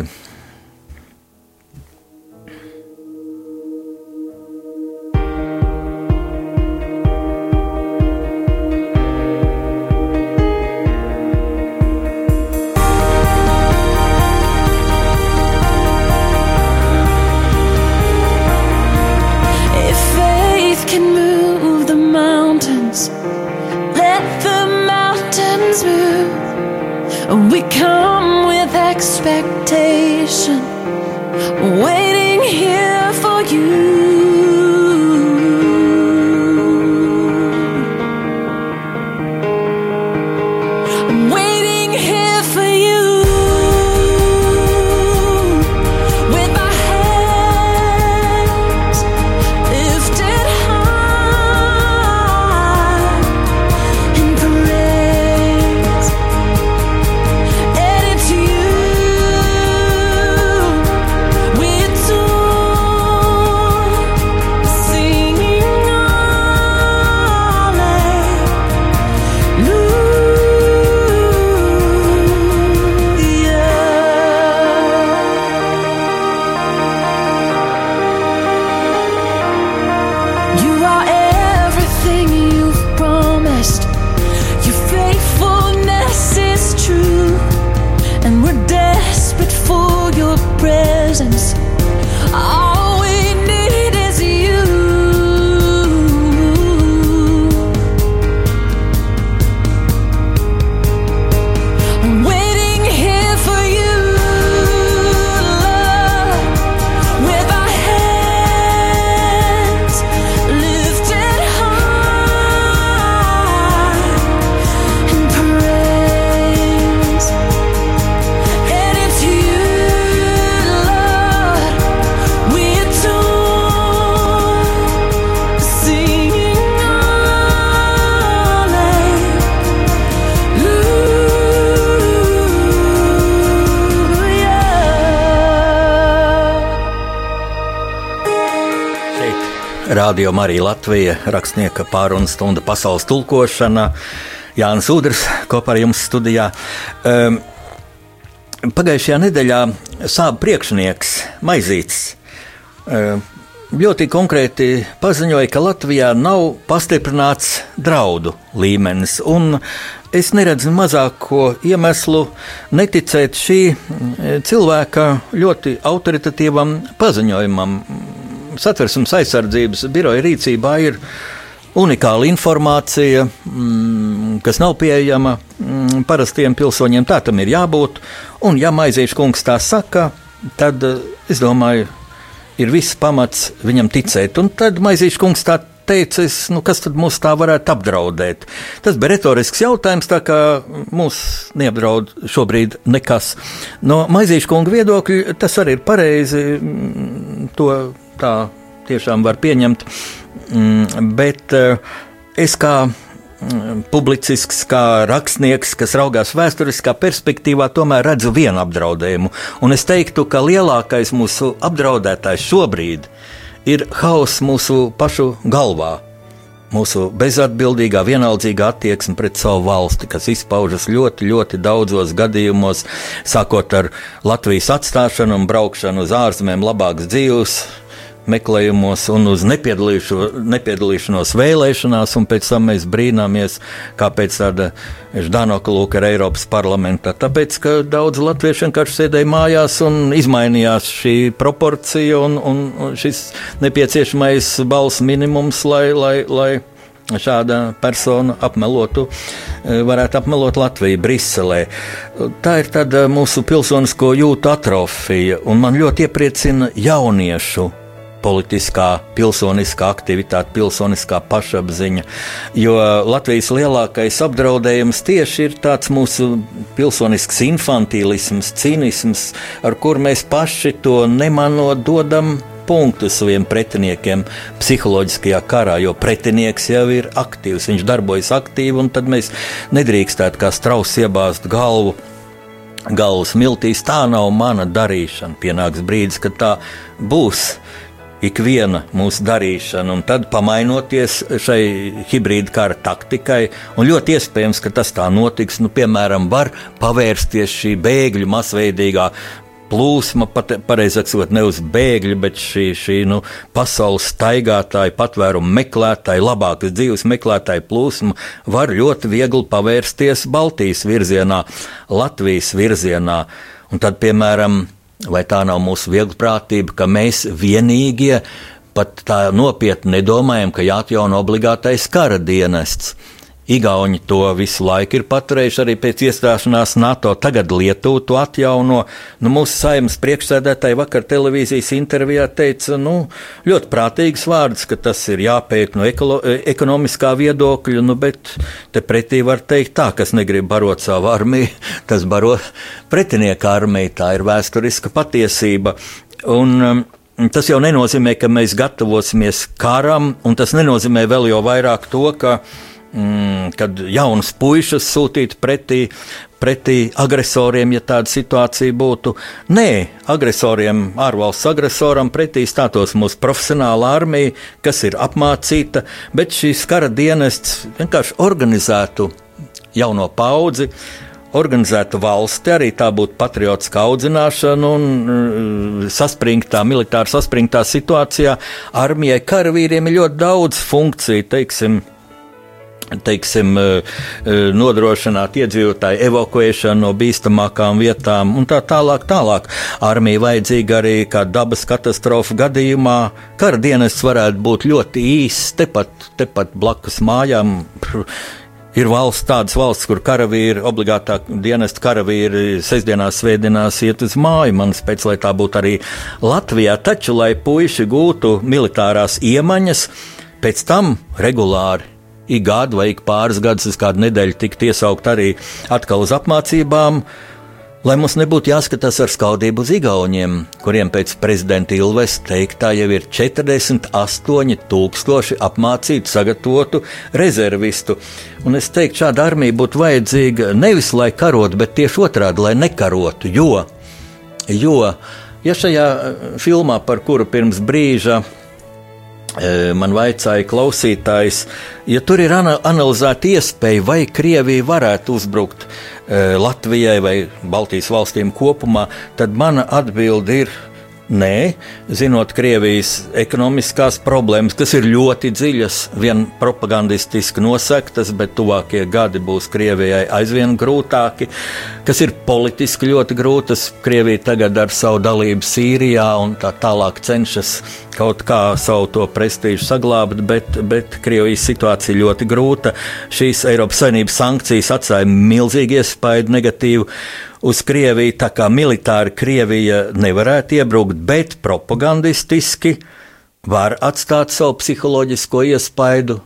Radio Marija Latvija, rakstnieka pārunu stunda pasaules tulkošana. Jānis Udrs kopā ar jums studijā. Um, pagājušajā nedēļā sāp priekšnieks Maizīts. Um, ļoti konkrēti paziņoja, ka Latvijā nav pastiprināts draudu līmenis. Es neredzu mazāko iemeslu neticēt šī mm, cilvēka ļoti autoritatīvam paziņojumam. Satversmes aizsardzības biroja rīcībā ir unikāla informācija, mm, kas nav pieejama mm, parastiem pilsoņiem. Tā tam ir jābūt. Un, ja Maizīša kungs tā saka, tad es domāju, ir viss pamats viņam ticēt. Un tad Maizīša kungs tā teica, es, nu, kas tad mūs tā varētu apdraudēt? Tas bija retorisks jautājums, tā kā mūs neapdraud šobrīd nekas. No Maizīša kunga viedokļa tas arī ir pareizi. Mm, to tā tiešām var pieņemt. Mm, bet eh, es kā mm, publicisks, kā rakstnieks, kas raugās vēsturiskā perspektīvā, tomēr redzu vienu apdraudējumu. Un es teiktu, ka lielākais mūsu apdraudētājs šobrīd ir hauss mūsu pašu galvā. Mūsu bezatbildīgā, vienaldzīgā attieksme pret savu valsti, kas izpaužas ļoti, ļoti daudzos gadījumos, sākot ar Latvijas atstāšanu un braukšanu uz ārzemēm, labākas dzīves, meklējumos un uz nepiedalīšanos vēlēšanās, un pēc tam mēs brīnāmies, kāpēc tāda Ždanoka lūka ir Eiropas parlamentā. Tāpēc, ka daudz latviešu vienkārši sēdēja mājās un izmainījās šī proporcija un, un šis nepieciešamais balss minimums, lai, lai, lai šāda persona apmelotu, varētu apmelot Latviju, Briselē. Tā ir tāda mūsu pilsonisko jūtu atrofija, un man ļoti iepriecina jauniešu politiskā, pilsoniskā aktivitāte, pilsoniskā pašapziņa. Jo Latvijas lielākais apdraudējums tieši ir tāds mūsu pilsonisks infantīlisms, cinisms, ar kur mēs paši to nemanot dodam punktu saviem pretiniekiem psiholoģiskajā karā, jo pretinieks jau ir aktīvs, viņš darbojas aktīvi, un tad mēs nedrīkstētu kā strauss iebāzt galvu. Galvas miltīs tā nav mana darīšana. Pienāks brīdis, kad tā būs ikviena mūsu darīšana, un tad pamainoties šai hibrīda kara taktikai, ļoti iespējams, ka tas tā notiks, nu, piemēram, var pavērsties šī bēgļu masveidīgā plūsma, pat, pareizāk sakot, ne uz bēgļu, bet šī, šī nu, pasaules staigātāja, patvērumu meklētāja, labākas dzīves meklētāja plūsma var ļoti viegli pavērsties Baltijas virzienā, Latvijas virzienā. Un tad, piemēram, Vai tā nav mūsu vieglprātība, ka mēs vienīgie pat tā nopietni nedomājam, ka jāatjauno obligātais kara dienests? Igauni to visu laiku ir paturējuši arī pēc iestāšanās NATO. Tagad Lietuva to atjauno. Nu, mūsu saimnes priekšsēdētāji vakar televīzijas intervijā teica, nu, ļoti prātīgs vārds, ka tas ir jāpēt no ekolo, ekonomiskā viedokļa, nu, bet te pretī var teikt tā, kas negrib barot savu armiju, tas baro pretinieka armiju. Tā ir vēsturiska patiesība. Un, um, Tas jau nenozīmē, ka mēs gatavosimies karam, un tas nenozīmē vēl jau vairāk to, ka uh, mm, kad jaunas puikas sūtītu pretī, pretī agresoriem, ja tāda situācija būtu. Nē, agresoriem, ārvalsts agresoram pretī stātos mūsu profesionāla armija, kas ir apmācīta, bet šīs kara dienests vienkārši organizētu jauno paudzi. Organizēta valsti, arī tā būtu patriotiska audzināšana un uh, saspringtā, militāri saspringtā situācijā. Armijai karavīriem ir ļoti daudz funkciju, teiksim, teiksim, eh, eh, nodrošināt iedzīvotāju evakuēšanu no bīstamākām vietām un tā tālāk. tālāk. Armija vajadzīga arī kā dabas katastrofu gadījumā. Kara dienests varētu būt ļoti īss, tepat, tepat blakus mājām. Ir valsts, tādas valsts, kur karavīri, obligātā dienesta karavīri sestdienās, svētdienās iet uz māju. Man pēc, lai tā būtu arī Latvijā. Taču, lai puiši gūtu militārās iemaņas, pēc tam regulāri ik gadu vai ik pāris gadus, uz kādu nedēļu tikt iesaukt arī atkal uz apmācībām. Lai mums nebūtu jāskatās ar skaudību uz Igauniem, kuriem pēc prezidenta Ilves teiktā jau ir 48,000 apmācītu, sagatavotu rezervistu. Un es teiktu, šāda armija būtu vajadzīga nevis lai karotu, bet tieši otrādi, lai nekarotu. Jo, jo ja šajā filmā, par kuru pirms brīža man vaicāja klausītājs, ja tur ir analizēta iespēja, vai Krievija varētu uzbrukt Latvijai vai Baltijas valstīm kopumā, tad mana atbilde ir Nē, zinot Krievijas ekonomiskās problēmas, kas ir ļoti dziļas, vien propagandistiski nosaktas, bet tuvākie gadi būs Krievijai aizvien grūtāki, kas ir politiski ļoti grūtas. Krievija tagad ar savu dalību Sīrijā un tā tālāk cenšas kaut kā savu to prestižu saglabāt, bet, bet Krievijas situācija ļoti grūta. Šīs Eiropas Savienības sankcijas atstāja milzīgi iespaidu negatīvu uz Krieviju, tā kā militāri Krievija nevarētu iebrukt, bet propagandistiski var atstāt savu psiholoģisko iespaidu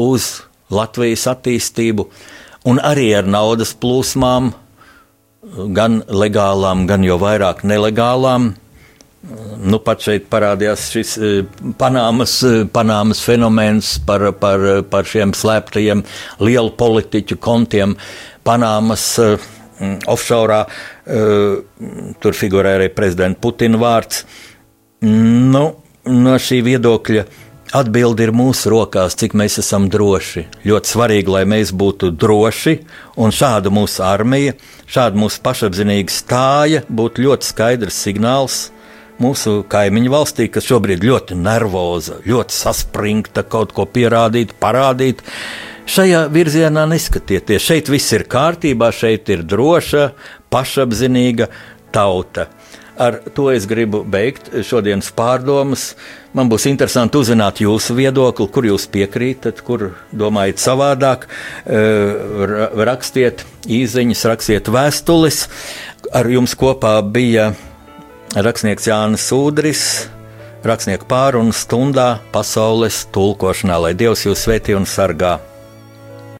uz Latvijas attīstību, un arī ar naudas plūsmām, gan legālām, gan jau vairāk nelegālām. Nu, pat šeit parādījās šis eh, Panāmas, eh, Panāmas fenomens par, par, par šiem slēptajiem lielu politiķu kontiem. Panāmas Mm, offshore. Tur figurē arī prezidenta Putina vārds. Nu, no šī viedokļa atbildi ir mūsu rokās, cik mēs esam droši. Ļoti svarīgi, lai mēs būtu droši, un šāda mūsu armija, šāda mūsu pašapziņīga stāja būtu ļoti skaidrs signāls mūsu kaimiņu valstī, kas šobrīd ļoti nervoza, ļoti saspringta, kaut ko pierādīt, parādīt. Šajā virzienā neskatieties. Šeit viss ir kārtībā, šeit ir droša, pašapziņīga tauta. Ar to es gribu beigt šodienas pārdomas. Man būs interesanti uzzināt jūsu viedokli, kur jūs piekrītat, kur domājat savādāk. Eh, rakstiet īsiņas, rakstiet vēstules. Ar jums kopā bija rakstnieks Jānis Udris rakstnieku pārunu stundā pasaules tulkošanā, lai Dievs jūs svētī un sargā.